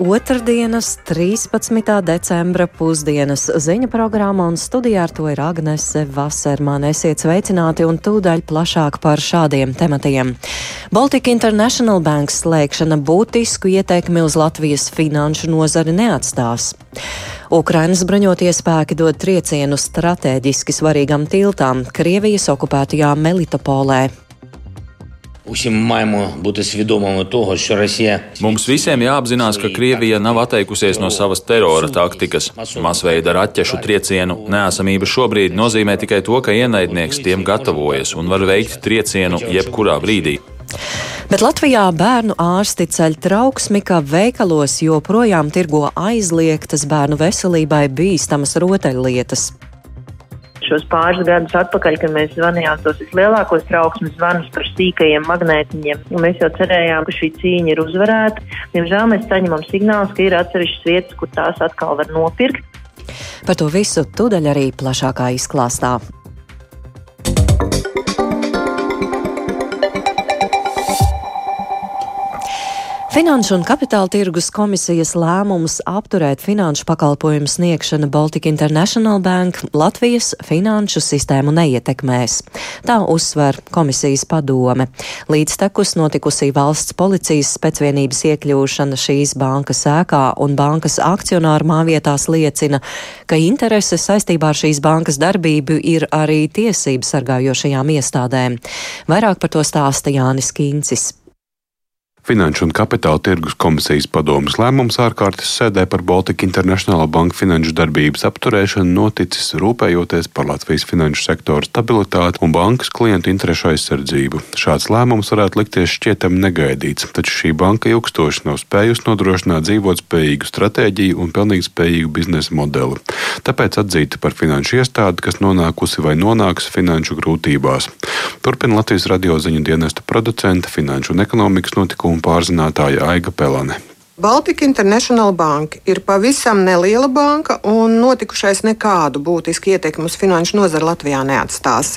otrdienas, 13. decembra pusdienas ziņa programma un studijā ar to ir Agnese Vasermane. Esiet sveicināti un tūdaļ plašāk par šādiem tematiem. Baltic International Bank slēgšana būtisku ieteikmi uz Latvijas finanšu nozari neatstās. Ukrainas bruņotie spēki dod triecienu strateģiski svarīgām tiltām Krievijas okupētajā Melitopolē. Усім маємо бути свідомими того, що Росія Mums visiem jāapzinās, ka Krievija nav atteikusies no savas terora taktikas. Masveida raķešu triecienu neesamība šobrīd nozīmē tikai to, ka ienaidnieks tiem gatavojas un var veikt triecienu jebkurā brīdī. Bet Latvijā bērnu ārsti ceļ trauksmi, ka veikalos joprojām tirgo aizliegtas bērnu veselībai bīstamas rotaļlietas šos pāris gadus atpakaļ, kad mēs zvanījām tos vislielākos trauksmes zvanus par sīkajiem magnētiņiem. Mēs jau cerējām, ka šī cīņa ir uzvarēta. Diemžēl mēs saņemam signālus, ka ir atsevišķas vietas, kur tās atkal var nopirkt. Par to visu tūdaļ arī plašākā izklāstā. Finanšu un kapitāla tirgus komisijas lēmums apturēt finanšu pakalpojumu sniegšanu Baltic International Bank Latvijas finanšu sistēmu neietekmēs. Tā uzsver komisijas padome. Līdztekus notikusī valsts policijas specvienības iekļūšana šīs bankas ēkā un bankas akcionāru māvietās liecina, ka interese saistībā ar šīs bankas darbību ir arī tiesību sargājošajām iestādēm. Vairāk par to stāsta Jānis Kīncis. Finanšu un kapitāla tirgus komisijas padomas lēmums ārkārtas sēdē par Baltic International Bank finanšu darbības apturēšanu noticis rūpējoties par Latvijas finanšu sektoru stabilitāti un bankas klientu interešu aizsardzību. Šāds lēmums varētu likties šķietami negaidīts, taču šī banka ilgstoši nav spējusi nodrošināt dzīvotspējīgu stratēģiju un pilnīgi spējīgu biznesa modeli. Tāpēc atzīta par finanšu iestādi, kas nonākusi vai nonāks finanšu grūtībās. Turpina Latvijas radio ziņu dienesta producenta finanšu un ekonomikas notikumu un pārzinātāja Aiga Pelane. Baltika International Bank ir pavisam neliela banka, un notikušais nekādu būtisku ietekmi uz finanšu nozari Latvijā neatstās.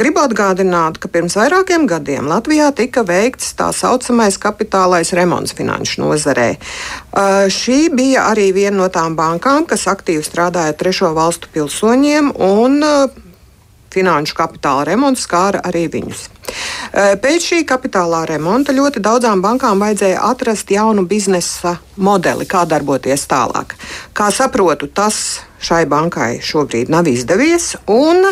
Gribu atgādināt, ka pirms vairākiem gadiem Latvijā tika veikts tā saucamais kapitālais remonts finanšu nozarē. Šī bija arī viena no tām bankām, kas aktīvi strādāja trešo valstu pilsoņiem, un finanšu kapitāla remonts skāra arī viņus. Pēc šī kapitālā remonta ļoti daudzām bankām vajadzēja atrast jaunu biznesa modeli, kā darboties tālāk. Kā saprotu, tas šai bankai šobrīd nav izdevies. Un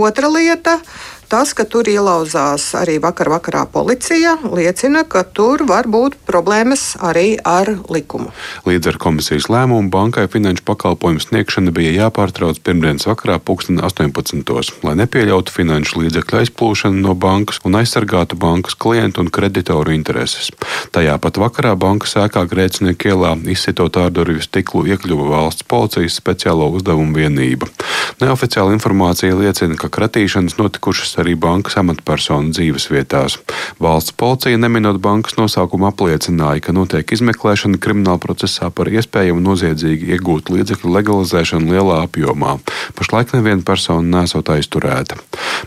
otra lieta Tas, ka tur ielauzās arī vakar vakarā policija, liecina, ka tur var būt problēmas arī ar likumu. Līdz ar komisijas lēmumu bankai finanšu pakalpojumu sniegšana bija jāpārtrauc pirmdienas vakarā, 18. lai nepieļautu finanšu līdzekļu aizplūšanu no bankas un aizsargātu bankas klientu un kreditoru intereses. Tajā pat vakarā bankas ēkā Grēcinieku ielā izsitot ārdurvju stiklu iekļuva valsts policijas speciālo uzdevumu vienība. Neoficiāla informācija liecina, ka kratīšanas notikušas arī bankas amatpersonu dzīves vietās. Valsts policija, neminot bankas nosaukumu, apliecināja, ka notiek izmeklēšana krimināla procesā par iespējamu noziedzīgi iegūt līdzekļu legalizēšanu lielā apjomā. Pašlaik neviena persona nesot aizturēta.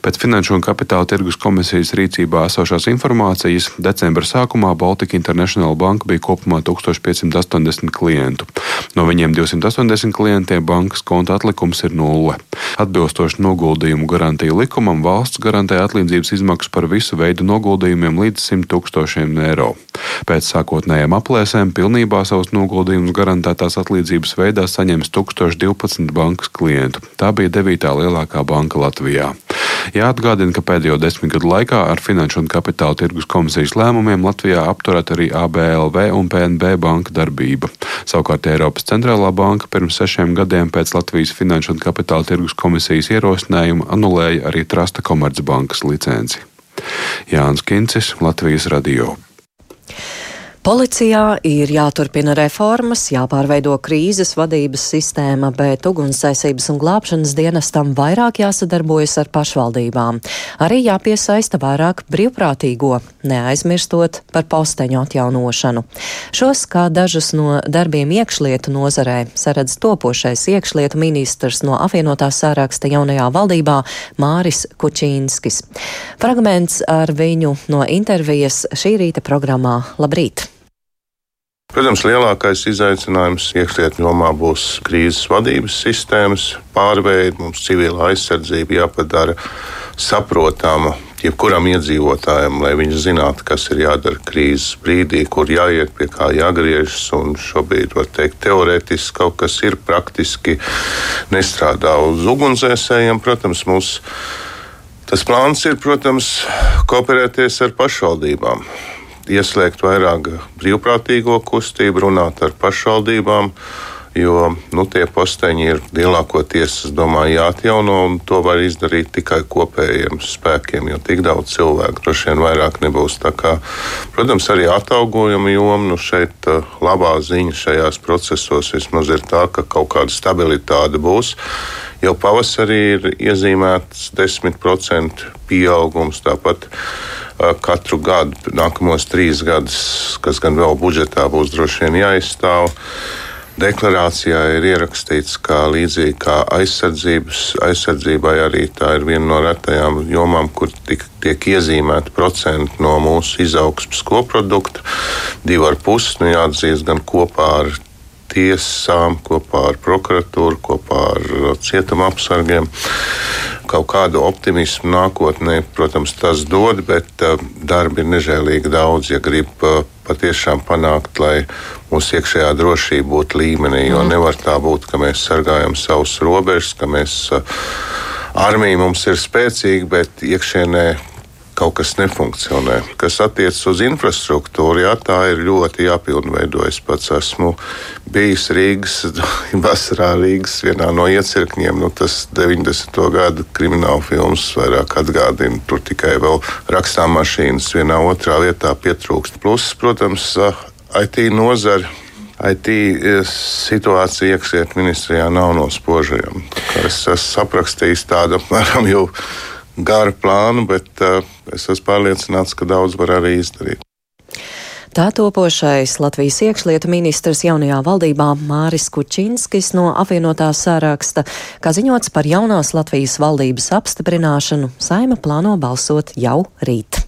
Pēc Finanšu un Kapitāla tirgus komisijas rīcībā esošās informācijas decembra sākumā Baltika International Bank bija kopumā 1580 klientu. No viņiem 280 klientiem bankas konta atlikums ir nulle. Atbilstoši noguldījumu garantiju likumam valsts garantē atlīdzības izmaksas par visu veidu noguldījumiem līdz 100 tūkstošiem eiro. Pēc sākotnējām aplēsēm pilnībā savus noguldījumus garantētās atlīdzības veidā saņems 1012 bankas klientu. Tā bija devītā lielākā banka Latvijā. Jāatgādina, ka pēdējo desmit gadu laikā ar Finanšu un Kapitāla tirgus komisijas lēmumiem Latvijā apturēt arī ABLV un PNB banka darbība. Savukārt Eiropas centrālā banka pirms sešiem gadiem pēc Latvijas Finanšu un Kapitāla tirgus komisijas ierosinājuma anulēja arī Trasta Komercbankas licenci. Jānis Kincis, Latvijas Radio. Policijā ir jāturpina reformas, jāpārveido krīzes vadības sistēma, bet ugunsdzēsības un glābšanas dienestam vairāk jāsadarbojas ar pašvaldībām. Arī jāpiesaista vairāk brīvprātīgo, neaizmirstot par posteņu atjaunošanu. Šos, kā dažus no darbiem iekšlietu nozarē, saredz topošais iekšlietu ministrs no apvienotā sāraksta jaunajā valdībā Māris Kučīnskis. Fragments ar viņu no intervijas šī rīta programmā Labrīt! Protams, lielākais izaicinājums iekšlietu jomā būs krīzes vadības sistēmas pārveide. Mums civilā aizsardzība jāpadara saprotama jebkuram iedzīvotājam, lai viņš zinātu, kas ir jādara krīzes brīdī, kur jāiet, pie kā jāgriežas. Šobrīd, var teikt, teorētiski kaut kas ir praktiski nestrādā uz ugunsdzēsējiem. Protams, mums tas plāns ir, protams, kooperēties ar pašvaldībām. Ieslēgt vairāk brīvprātīgo kustību, runāt ar pašvaldībām, jo nu, tie posteņi ir lielākoties, es domāju, jāatjauno, un to var izdarīt tikai kopējiem spēkiem, jo tik daudz cilvēku droši vien vairāk nebūs. Kā, protams, arī atalgojuma joma, nu šeit uh, labā ziņa šajās procesos vismaz ir tā, ka kaut kāda stabilitāte būs. Jau pavasarī ir iezīmēts 10% pieaugums. Tāpat katru gadu, nākamos trīs gadus, kas gan vēl budžetā būs droši vien jāizstāv. Deklarācijā ir ierakstīts, ka līdzīgi kā aizsardzībai, arī tā ir viena no retajām jomām, kur tik, tiek iezīmēta procenti no mūsu izaugsmas koprodukta. Divi ar pusi, nu jāatzīst, gan kopā ar tiesām, kopā ar prokuratūru, kopā ar cietuma apsargiem. Kaut kādu optimismu nākotnē, protams, tas dod, bet uh, darbi ir nežēlīgi daudz, ja grib uh, patiešām panākt, lai mūsu iekšējā drošība būtu līmenī. Jo mm. nevar tā būt, ka mēs sargājam savus robežas, ka mēs armija mums ir spēcīga, bet iekšienē kaut kas nefunkcionē. Kas attiecas uz infrastruktūru, jā, tā ir ļoti jāpilnveido. Es pats esmu bijis Rīgas, vasarā Rīgas vienā no iecirkņiem. Nu, tas 90. gada krimināla filmas vairāk atgādina. Tur tikai vēl rakstām mašīnas vienā otrā vietā pietrūkst. Plus, protams, IT nozara. IT situācija iekšlietu ministrijā nav no spožajām. Es esmu aprakstījis tādu apmēram jau garu plānu, bet uh, es esmu pārliecināts, ka daudz var arī izdarīt. Tā topošais Latvijas iekšlietu ministrs jaunajā valdībā Māris Kučinskis no apvienotā sāraksta, kā ziņots par jaunās Latvijas valdības apstiprināšanu, saima plāno balsot jau rīt.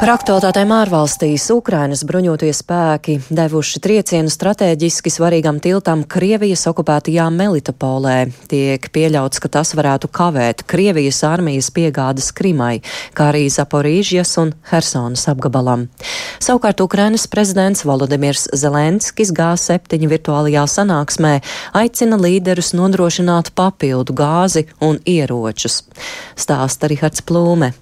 Par aktualitātēm ārvalstīs Ukrainas bruņotie spēki devuši triecienu strateģiski svarīgam tiltam Krievijas okupētajā Melitopolē. Tiek pieļauts, ka tas varētu kavēt Krievijas armijas piegādes Krimai, kā arī Zaporīžjas un Hersonas apgabalam. Savukārt Ukrainas prezidents Volodimirs Zelenskis G7 virtuālajā sanāksmē aicina līderus nodrošināt papildu gāzi un ieročus. Stāsta Rihards Plūme.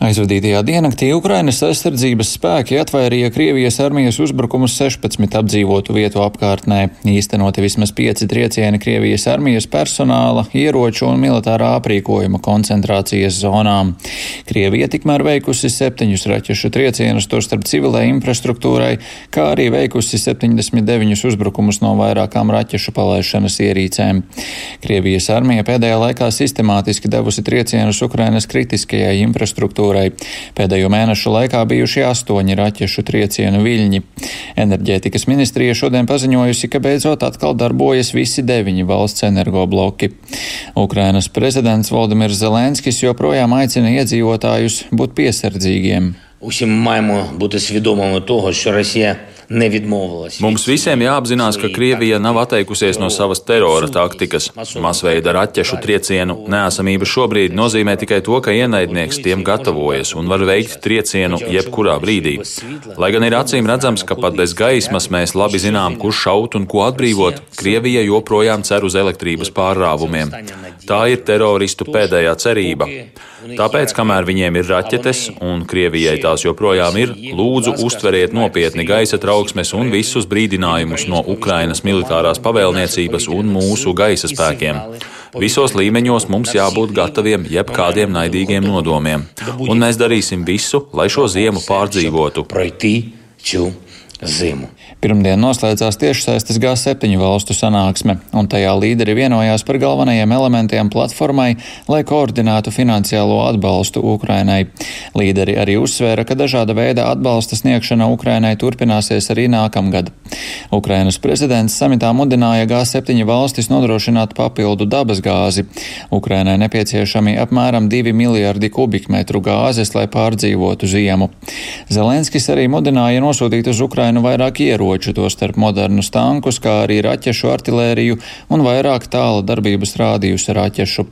Aizvadītajā diennaktī Ukrainas aizsardzības spēki atvairīja Krievijas armijas uzbrukumus 16 apdzīvotu vietu apkārtnē, īstenoti vismaz pieci triecieni Krievijas armijas personāla, ieroču un militārā aprīkojuma koncentrācijas zonām. Krievija tikmēr veikusi septiņus raķešu triecienus, tostarp civilai infrastruktūrai, kā arī veikusi 79 uzbrukumus no vairākām raķešu palaišanas ierīcēm. Krievijas armija pēdējā laikā sistemātiski devusi triecienus Ukrainas kritiskajai infrastruktūrai infrastruktūrai. Pēdējo mēnešu laikā bijuši astoņi raķešu triecienu viļņi. Enerģētikas ministrija šodien paziņojusi, ka beidzot atkal darbojas visi deviņi valsts energobloki. Ukrainas prezidents Valdemirs Zelenskis joprojām aicina iedzīvotājus būt piesardzīgiem. Усім маємо бути свідомими того, що Росія Mums visiem jāapzinās, ka Krievija nav atteikusies no savas terora taktikas. Masveida raķešu triecienu neesamība šobrīd nozīmē tikai to, ka ienaidnieks tiem gatavojas un var veikt triecienu jebkurā brīdī. Lai gan ir acīm redzams, ka pat bez gaismas mēs labi zinām, kurš šaut un ko atbrīvot, Krievija joprojām cer uz elektrības pārrāvumiem. Tā ir teroristu pēdējā cerība. Tāpēc, kamēr viņiem ir raķetes un Krievijai tās joprojām ir, lūdzu uztveriet nopietni gaisa trauksmes un visus brīdinājumus no Ukrainas militārās pavēlniecības un mūsu gaisa spēkiem. Visos līmeņos mums jābūt gataviem jebkādiem naidīgiem nodomiem, un mēs darīsim visu, lai šo ziemu pārdzīvotu zimu. Pirmdien noslēdzās tiešsaistes G7 valstu sanāksme, un tajā līderi vienojās par galvenajiem elementiem platformai, lai koordinētu finansiālo atbalstu Ukrainai. Līderi arī uzsvēra, ka dažāda veida atbalsta sniegšana Ukrainai turpināsies arī nākamgad. Ukrainas prezidents samitā mudināja G7 valstis nodrošināt papildu dabas gāzi. Ukrainai nepieciešami apmēram 2 miljardi kubikmetru gāzes, lai pārdzīvotu ziemu. Zelenskis arī mudināja nosūtīt uz Ukrainu vairāk ieroču, tostarp modernus tankus, kā arī raķešu artilēriju un vairāk tāla darbības rādījus raķešu.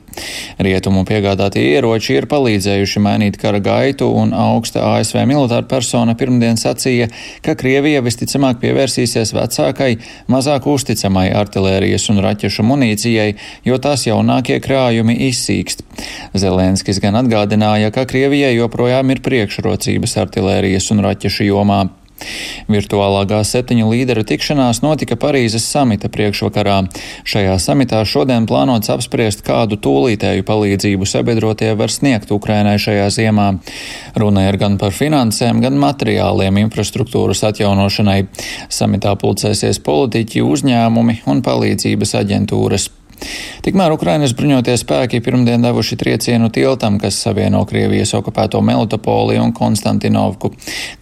Rietumu piegādātie ieroči ir palīdzējuši mainīt kara gaitu, un augsta ASV militāra persona pirmdien sacīja, ka Krievija visticamāk pievērsīsies vecākai, mazāk uzticamai artilērijas un raķešu munīcijai, jo tās jaunākie krājumi izsīkst. Zelenskis gan atgādināja, ka Krievijai joprojām ir priekšrocības artilērijas un raķešu jomā. Virtuālā G7 līderu tikšanās notika Parīzes samita priekšvakarā. Šajā samitā šodien plānots apspriest, kādu tūlītēju palīdzību sabiedrotie var sniegt Ukrainai šajā ziemā. Runa ir gan par finansēm, gan materiāliem infrastruktūras atjaunošanai. Samitā pulcēsies politiķi, uzņēmumi un palīdzības aģentūras. Tikmēr Ukrainas bruņotie spēki pirmdien devuši triecienu tiltam, kas savieno Krievijas okupēto Melitopoliju un Konstantinovku.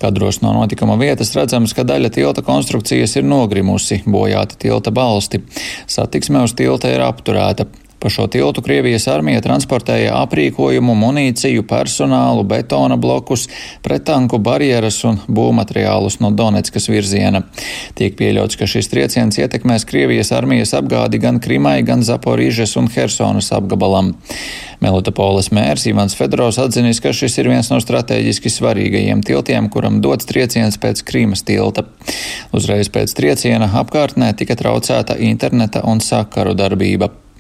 Kadros no notikuma vietas redzams, ka daļa tilta konstrukcijas ir nogrimusi, bojāti tilta balsti. Satiksme uz tilta ir apturēta. Pa šo tiltu Krievijas armija transportēja aprīkojumu, munīciju, personālu, betona blokus, pretanku barjeras un būvmateriālus no Donetskas virziena. Tiek pieļauts, ka šis trieciens ietekmēs Krievijas armijas apgādi gan Krimai, gan Zaporīžas un Hersonas apgabalam. Melitopoles mērs Ivans Fedorovs atzinis, ka šis ir viens no strateģiski svarīgajiem tiltiem, kuram dots trieciens pēc Krīmas tilta. Uzreiz pēc trieciena apkārtnē tika traucēta interneta un sakaru darbība.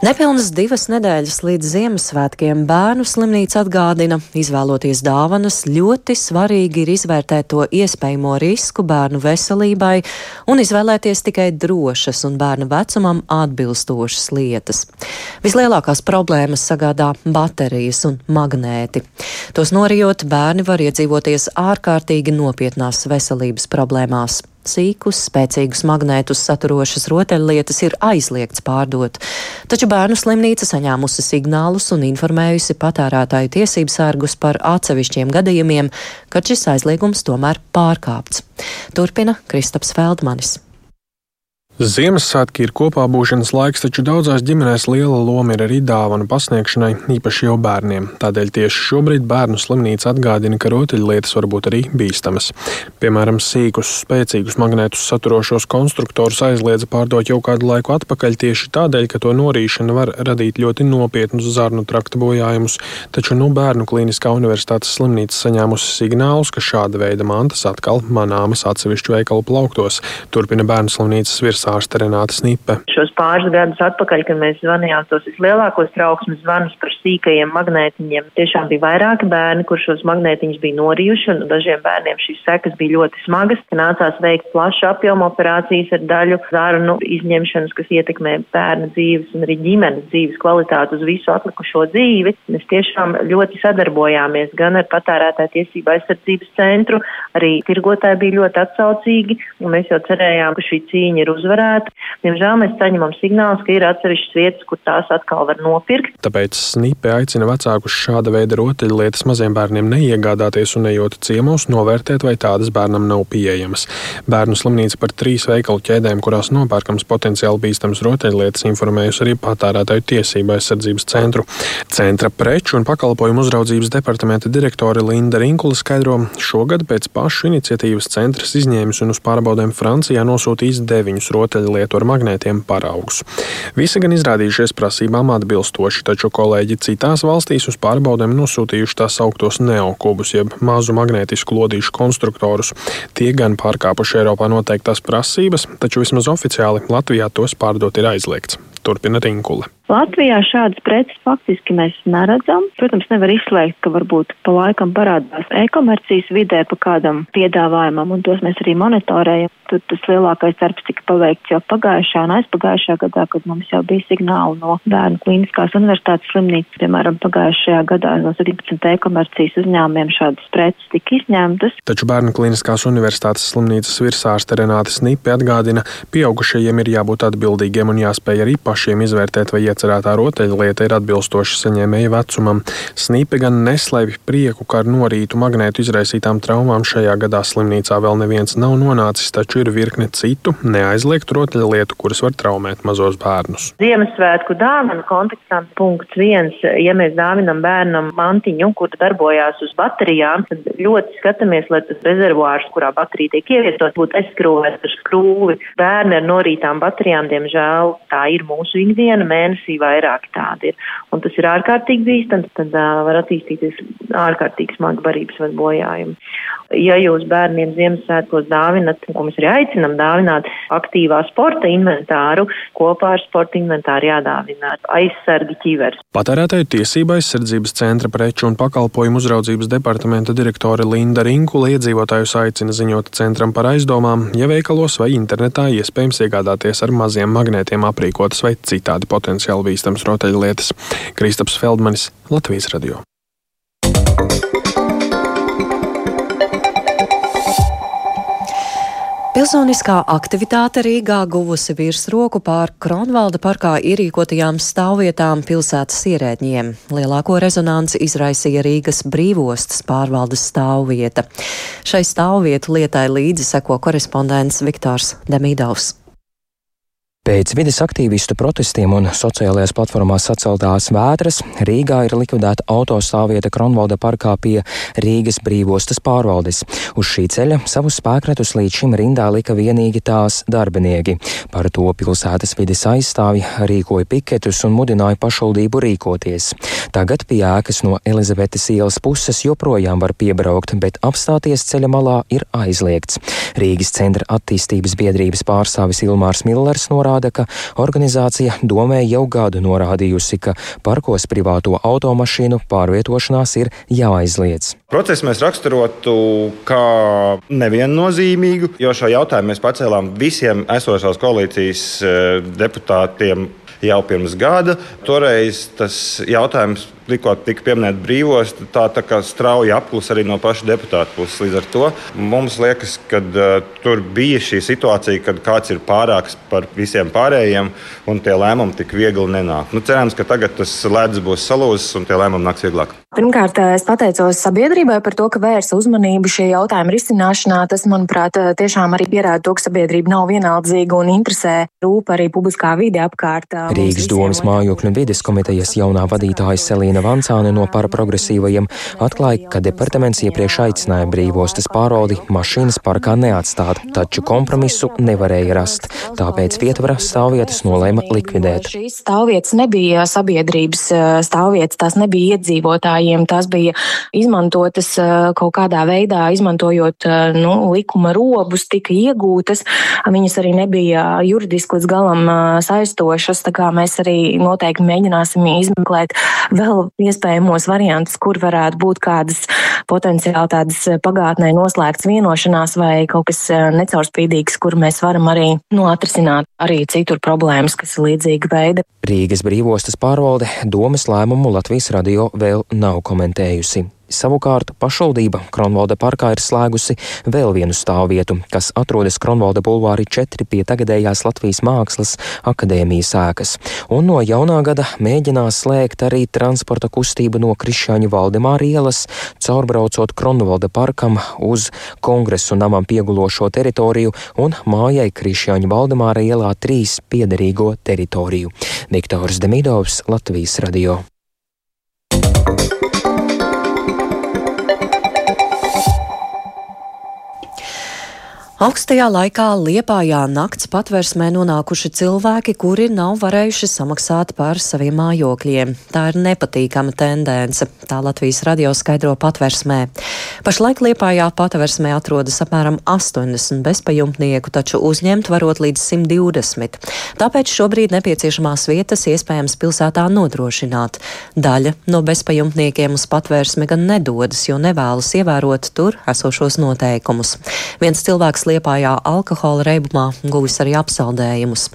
Nepilnas divas nedēļas līdz Ziemassvētkiem bērnu slimnīca atgādina, izvēloties dāvanas, ļoti svarīgi ir izvērtēt to iespējamo risku bērnu veselībai un izvēlēties tikai drošas un bērna vecumam atbilstošas lietas. Vislielākās problēmas sagādā baterijas un magnēti. Tos norijot, bērni var iedzīvoties ārkārtīgi nopietnās veselības problēmās. Sīkus, spēcīgus magnētus saturošas rotaļlietas ir aizliegts pārdot, taču bērnu slimnīca saņēmusi signālus un informējusi patērētāju tiesību sārgus par atsevišķiem gadījumiem, kad šis aizliegums tomēr pārkāpts. Turpina Kristaps Feldmanis. Ziemassvētki ir kopā būšanas laiks, taču daudzās ģimenēs liela loma ir arī dāvana pasniegšanai, īpaši jau bērniem. Tādēļ tieši šobrīd bērnu slimnīca atgādina, ka rotaļlietas var būt arī bīstamas. Piemēram, sīkus, spēcīgus magnētus saturošos konstruktorus aizliedza pārdot jau kādu laiku atpakaļ tieši tādēļ, ka to norīšana var radīt ļoti nopietnus zarnu trakta bojājumus, taču nu bērnu klīniskā universitātes slimnīca saņēmusi signālus, ka šāda veida mantas atkal manāmas atsevišķu veikalu plauktos, turpina bērnu slimnīcas virsā ārste Renāta Snipe. Šos pāris gadus atpakaļ, kad mēs zvanījām tos vislielākos trauksmes zvanus par sīkajiem magnētiņiem, tiešām bija vairāki bērni, kur šos magnētiņus bija norījuši, un dažiem bērniem šīs sekas bija ļoti smagas. Nācās veikt plašu apjomu operācijas ar daļu zarnu izņemšanas, kas ietekmē bērnu dzīves un arī ģimenes dzīves kvalitāti uz visu atlikušo dzīvi. Mēs tiešām ļoti sadarbojāmies gan ar patērētāju tiesību aizsardzības centru, arī tirgotāji bija ļoti atsaucīgi, un mēs jau cerējām, ka šī cīņa ir uzvarēta uzvarētu. Diemžēl mēs saņemam signālus, ka ir atsevišķas vietas, kur tās atkal var nopirkt. Tāpēc Snipe aicina vecākus šāda veida rotaļlietas maziem bērniem neiegādāties un ejot ciemos, novērtēt, vai tādas bērnam nav pieejamas. Bērnu slimnīca par trīs veikalu ķēdēm, kurās nopērkams potenciāli bīstams rotaļlietas, informējusi arī patērētāju tiesību aizsardzības centru. Centra preču un pakalpojumu uzraudzības departamenta direktore Linda Rinkula skaidro, šogad pēc pašu iniciatīvas centrs izņēmis un uz pārbaudēm Francijā nosūtījis deviņus rotaļlietas rotaļlietu ar magnētiem paraugus. Visi gan izrādījušies prasībām atbilstoši, taču kolēģi citās valstīs uz pārbaudēm nosūtījuši tā sauktos neokubus, jeb mazu magnētisku lodīšu konstruktorus. Tie gan pārkāpuši Eiropā noteiktās prasības, taču vismaz oficiāli Latvijā tos pārdot ir aizliegts. Turpina Rinkule. Latvijā šādas preces faktiski mēs neredzam. Protams, nevar izslēgt, ka varbūt pa laikam parādās e-komercijas vidē pa kādam piedāvājumam, un tos mēs arī monitorējam. Tur tas lielākais darbs tika paveikts jau pagājušā un aizpagājušā gadā, kad mums jau bija signāli no bērnu klīniskās universitātes slimnīcas. Piemēram, pagājušajā gadā no 17 e-komercijas uzņēmumiem šādas preces tika izņemtas. Taču bērnu klīniskās universitātes slimnīcas virsārste Renāte Snipe atgādina, pieaugušajiem ir jābūt atbildīgiem un jāspēj arī pašiem izvērtēt, vai iecerētā rotaļlieta ir atbilstoša saņēmēja vecumam. Snipe gan neslēpj prieku, ka ar norītu magnētu izraisītām traumām šajā gadā slimnīcā vēl neviens nav nonācis, taču ir virkne citu neaizliegtu rotaļlietu, kuras var traumēt mazos bērnus. Ziemassvētku dāvanu kontekstā punkts viens, ja mēs dāvinam bērnam mantiņu, kur darbojās uz baterijām, tad ļoti skatāmies, lai tas rezervuārs, kurā baterija tiek ievietot, būtu aizskrūvēts ar skrūvi. Bērni ar norītām baterijām, diemžēl, tā ir mūsu ikdiena, mēnesī vairāk tāda ir. Un tas ir ārkārtīgi bīstams, tad uh, var attīstīties ārkārtīgi smagi barības vai bojājumi. Ja jūs bērniem Ziemassvētkos dāvinat, ko mēs arī aicinam dāvināt aktīvā sporta inventāru, kopā ar sporta inventāru jādāvina aizsargi ķivers. Patērētāju tiesība aizsardzības centra preču un pakalpojumu uzraudzības departamenta direktore Linda Rinkula iedzīvotājus aicina ziņot centram par aizdomām, ja veikalos vai internetā iespējams iegādāties ar maziem magnētiem aprīkotas vai citādi potenciāli bīstams rotaļlietas. Kristaps Feldmanis, Latvijas radio. Pilsoniskā aktivitāte Rīgā guvusi virsroku pār Kronvalda parkā ierīkotajām stāvvietām pilsētas ierēģiem. Lielāko rezonanci izraisīja Rīgas brīvostas pārvaldes stāvvieta. Šai stāvvietu lietai līdzi seko korespondents Viktors Demidovs. Pēc vides aktīvistu protestiem un sociālajās platformās saceltās vētras Rīgā ir likvidēta autostāvvieta Kronvalda parkā pie Rīgas brīvostas pārvaldes. Uz šī ceļa savus spēkratus līdz šim rindā lika vienīgi tās darbinieki. Par to pilsētas vides aizstāvi rīkoja piketus un mudināja pašvaldību rīkoties. Tagad pie ēkas no Elizabetes ielas puses joprojām var piebraukt, bet apstāties ceļa malā ir aizliegts. Rīgas centra attīstības biedrības pārstāvis Ilmārs Millers norāda, norāda, ka organizācija domē jau gadu norādījusi, ka parkos privāto automašīnu pārvietošanās ir jāaizliedz. Procesu mēs raksturotu kā neviennozīmīgu, jo šo jautājumu mēs pacēlām visiem esošās koalīcijas eh, deputātiem jau pirms gada. Toreiz tas jautājums tikko tika pieminēta brīvos, tā, tā kā strauji apklus arī no paša deputāta puses. Līdz ar to mums liekas, ka uh, tur bija šī situācija, kad kāds ir pārāks par visiem pārējiem, un tie lēmumi tik viegli nenāk. Nu, cerams, ka tagad tas ledus būs salūzis un tie lēmumi nāks vieglāk. Pirmkārt, es pateicos sabiedrībai par to, ka vērsa uzmanību šī jautājuma risināšanā. Tas, manuprāt, tiešām arī pierāda to, ka sabiedrība nav vienaldzīga un interesē rūp arī publiskā vide apkārt. Rīgas domas mājokļu un vides komitejas jaunā vadītāja Selīna Vancāne no paraprogresīvajiem atklāja, ka departaments iepriekš aicināja brīvostas pārvaldi mašīnas parkā neatstāt, taču kompromisu nevarēja rast. Tāpēc vietvara stāvvietas nolēma likvidēt. Šīs stāvvietas nebija sabiedrības stāvvietas, tās nebija iedzīvotājiem, tās bija izmantotas kaut kādā veidā, izmantojot nu, likuma robus, tika iegūtas. Viņas arī nebija juridiski līdz galam saistošas, tā kā mēs arī noteikti mēģināsim izmeklēt vēl iespējamos variantus, kur varētu būt kādas potenciāli tādas pagātnē noslēgts vienošanās vai kaut kas eh, necaurspīdīgs, kur mēs varam arī nu, atrisināt arī citur problēmas, kas ir līdzīga veida. Rīgas brīvostas pārvalde domas lēmumu Latvijas radio vēl nav komentējusi. Savukārt pašvaldība Kronvalda parkā ir slēgusi vēl vienu stāvvietu, kas atrodas Kronvalda bulvārī 4 pie tagadējās Latvijas Mākslas akadēmijas ēkas, un no jaunā gada mēģinās slēgt arī transporta kustību no Krišāņu Valdemāra ielas, caurbraucot Kronvalda parkam uz kongresu namam piegulošo teritoriju un mājai Krišāņu Valdemāra ielā 3 piederīgo teritoriju. Viktors Demidovs, Latvijas radio. Thank Augstajā laikā Liepājā nakts patversmē nonākuši cilvēki, kuri nav varējuši samaksāt par saviem mājokļiem. Tā ir nepatīkama tendence, tā Latvijas radio skaidro patversmē. Pašlaik Liepājā patversmē atrodas apmēram 80 bezpajumtnieku, taču uzņemt varot līdz 120. Tāpēc šobrīd nepieciešamās vietas iespējams pilsētā nodrošināt. Daļa no bezpajumtniekiem uz patversmi gan nedodas, jo nevēlas ievērot tur esošos noteikumus. Viens cilvēks Liepājā alkohola reibumā guvis arī apsaldējumus.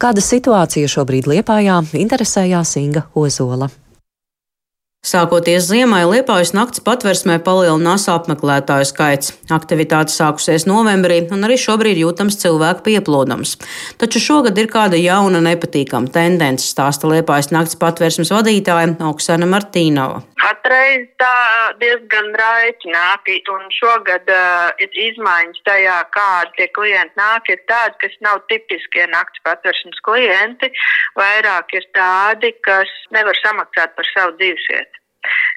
Kāda situācija šobrīd Liepājā interesējās Inga Ozola. Sākoties ziemai, Liepājas nakts patversmē palielinās apmeklētāju skaits. Aktivitāte sākusies novembrī, un arī šobrīd jūtams cilvēku pieplūdums. Taču šogad ir kāda jauna nepatīkama tendence, stāsta Liepājas nakts patversmes vadītāja Oksana Martīnova. Katreiz tā diezgan raiti nāk, un šogad uh, ir izmaiņas tajā, kādi tie klienti nāk, ir tādi, kas nav tipiskie nakts patversmes klienti, vairāk ir tādi, kas nevar samaksāt par savu dzīvesvietu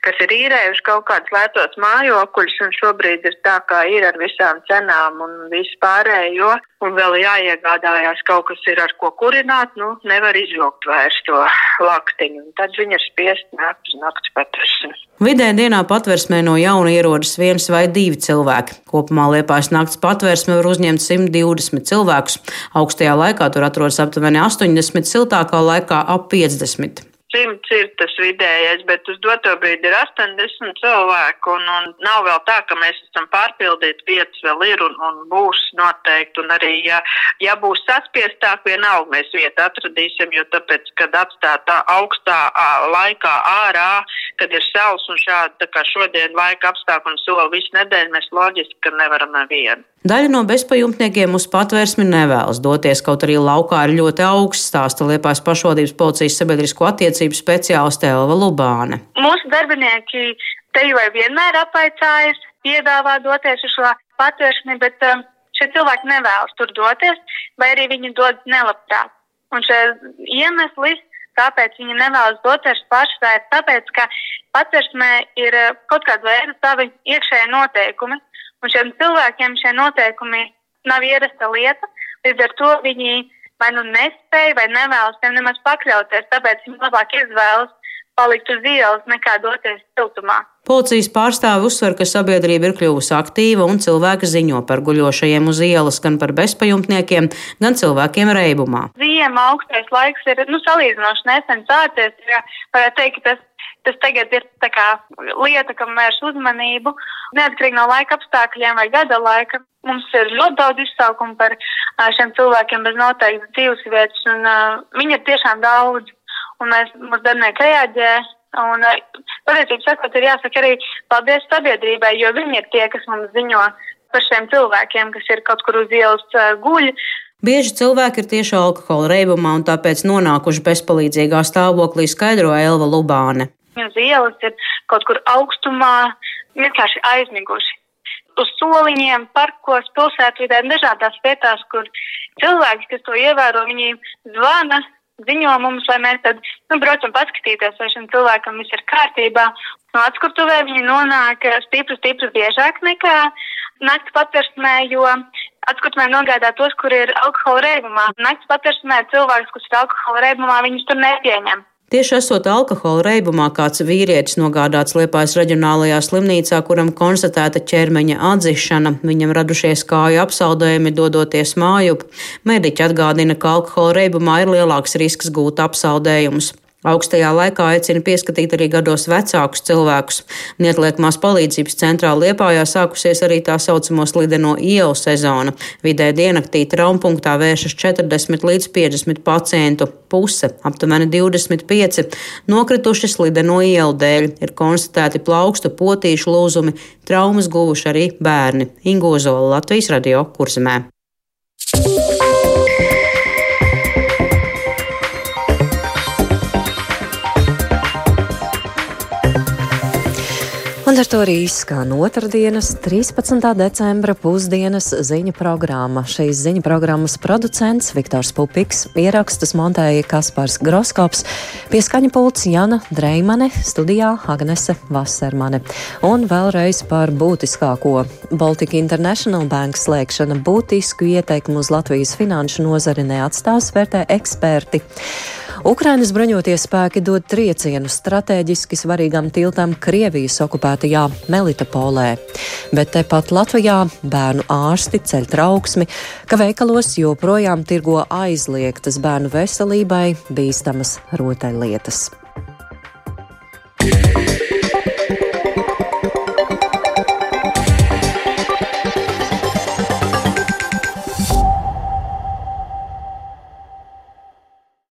kas ir īrējuši kaut kādus lētos mājokļus, un šobrīd ir tā, kā ir ar visām cenām un visu pārējo, un vēl jāiegādājās kaut kas ir ar ko kurināt, nu, nevar izvilkt vairs to laktiņu, un tad viņi ir spiest nākt uz nakts patversmi. Vidē dienā patversmē no jauna ierodas viens vai divi cilvēki. Kopumā Liepājas nakts patversme var uzņemt 120 cilvēkus. Augstajā laikā tur atrodas aptuveni 80, siltākā laikā ap 50 simts ir tas vidējais, bet uz doto brīdi ir 80 cilvēku, un, un nav vēl tā, ka mēs esam pārpildīti, vietas vēl ir un, un būs noteikti, un arī, ja, ja būs saspiestāk, vienalga mēs vietu atradīsim, jo tāpēc, kad atstāt tā augstā laikā ārā, kad ir saules un šādi, tā kā šodien laika apstākļi un soli visu nedēļu, mēs loģiski, ka nevaram nevienu. Daļa no bezpajumtniekiem uz patvērsmi nevēlas doties, kaut arī laukā ir ļoti augsts, stāsta Liepājas pašvaldības policijas sabiedrisko attiecību speciāliste Elva Lubāne. Mūsu darbinieki te jau vienmēr apaicājas, piedāvā doties uz šo patvērsmi, bet um, šie cilvēki nevēlas tur doties, vai arī viņi dodas nelabprāt. Un šie iemesli, kāpēc viņi nevēlas doties paši, tā ir tāpēc, ka patvērsmē ir uh, kaut kāda veida savi iekšēji noteikumi Un šiem cilvēkiem šie noteikumi nav ierasta lieta, līdz ar to viņi vai nu nespēja vai nevēlas tiem nemaz pakļauties, tāpēc viņi labāk izvēlas palikt uz ielas nekā doties siltumā. Policijas pārstāvi uzsver, ka sabiedrība ir kļuvusi aktīva un cilvēki ziņo par guļošajiem uz ielas, gan par bezpajumtniekiem, gan cilvēkiem reibumā. Ziema augstais laiks ir nu, salīdzinoši nesen sācies. Ja varētu teikt, ka tas Tas tagad ir lieta, kam vērš uzmanību. Neatkarīgi no laika apstākļiem vai gada laika, mums ir ļoti daudz izsaukumu par šiem cilvēkiem bez noteiktas dzīves vietas, un uh, viņi ir tiešām daudz, un mēs, mūsu darbinieki reaģē. Un, patiesībā, sakot, ir jāsaka arī paldies sabiedrībai, jo viņi ir tie, kas mums ziņo par šiem cilvēkiem, kas ir kaut kur uz ielas uh, guļ. Bieži cilvēki ir tieši alkohola reibumā un tāpēc nonākuši bezpalīdzīgā stāvoklī, skaidro Elva Lubāne. Uz ielas ir kaut kur augstumā, vienkārši aizmiguši. Uz soliņiem, parkos, pilsētvidē, dažādās vietās, kur cilvēki, kas to ievēro, viņi zvana, ziņo mums, lai mēs tad, nu, braucam paskatīties, vai šim cilvēkam viss ir kārtībā. No atskutuvē viņi nonāk stipri, stipri biežāk nekā nakts patversmē, jo atskutuvē nogādā tos, kur ir alkohola reibumā. Nakts patversmē cilvēks, kas ir alkohola reibumā, viņus tur nepieņem. Tieši esot alkohola reibumā, kāds vīrietis nogādāts Liepājas reģionālajā slimnīcā, kuram konstatēta ķermeņa atzišana, viņam radušies kāju apsaldējumi dodoties mājup. Mediķi atgādina, ka alkohola reibumā ir lielāks risks gūt apsaldējumus. Augstajā laikā aicina pieskatīt arī gados vecākus cilvēkus. Neatliekamās palīdzības centrā Liepājā sākusies arī tā saucamo slideno ielu sezona. Vidē diennaktī traumpunktā vēršas 40 līdz 50 pacientu. Puse, aptuveni 25, nokrituši slideno ielu dēļ. Ir konstatēti plaukstu potīšu lūzumi, traumas guvuši arī bērni. Ingozola Latvijas radio kursmē. Un ar to arī izskan otrdienas, 13. decembra pusdienas ziņu programma. Šīs ziņu programmas producents Viktors Pupiks, ierakstus montēja Kaspars Groskops, pieskaņa pults Jana Dreimane, studijā Agnese Vasermane. Un vēlreiz par būtiskāko. Baltic International Bank slēgšana būtisku ieteikumu uz Latvijas finanšu nozari neatstās, vērtē eksperti. Ukrainas bruņoties spēki dod triecienu strateģiski svarīgam tiltam Krievijas Horvātijā, Melitopolē. Bet tepat Latvijā bērnu ārsti ceļ trauksmi, ka veikalos joprojām tirgo aizliegtas bērnu veselībai bīstamas rotaļlietas. Yeah.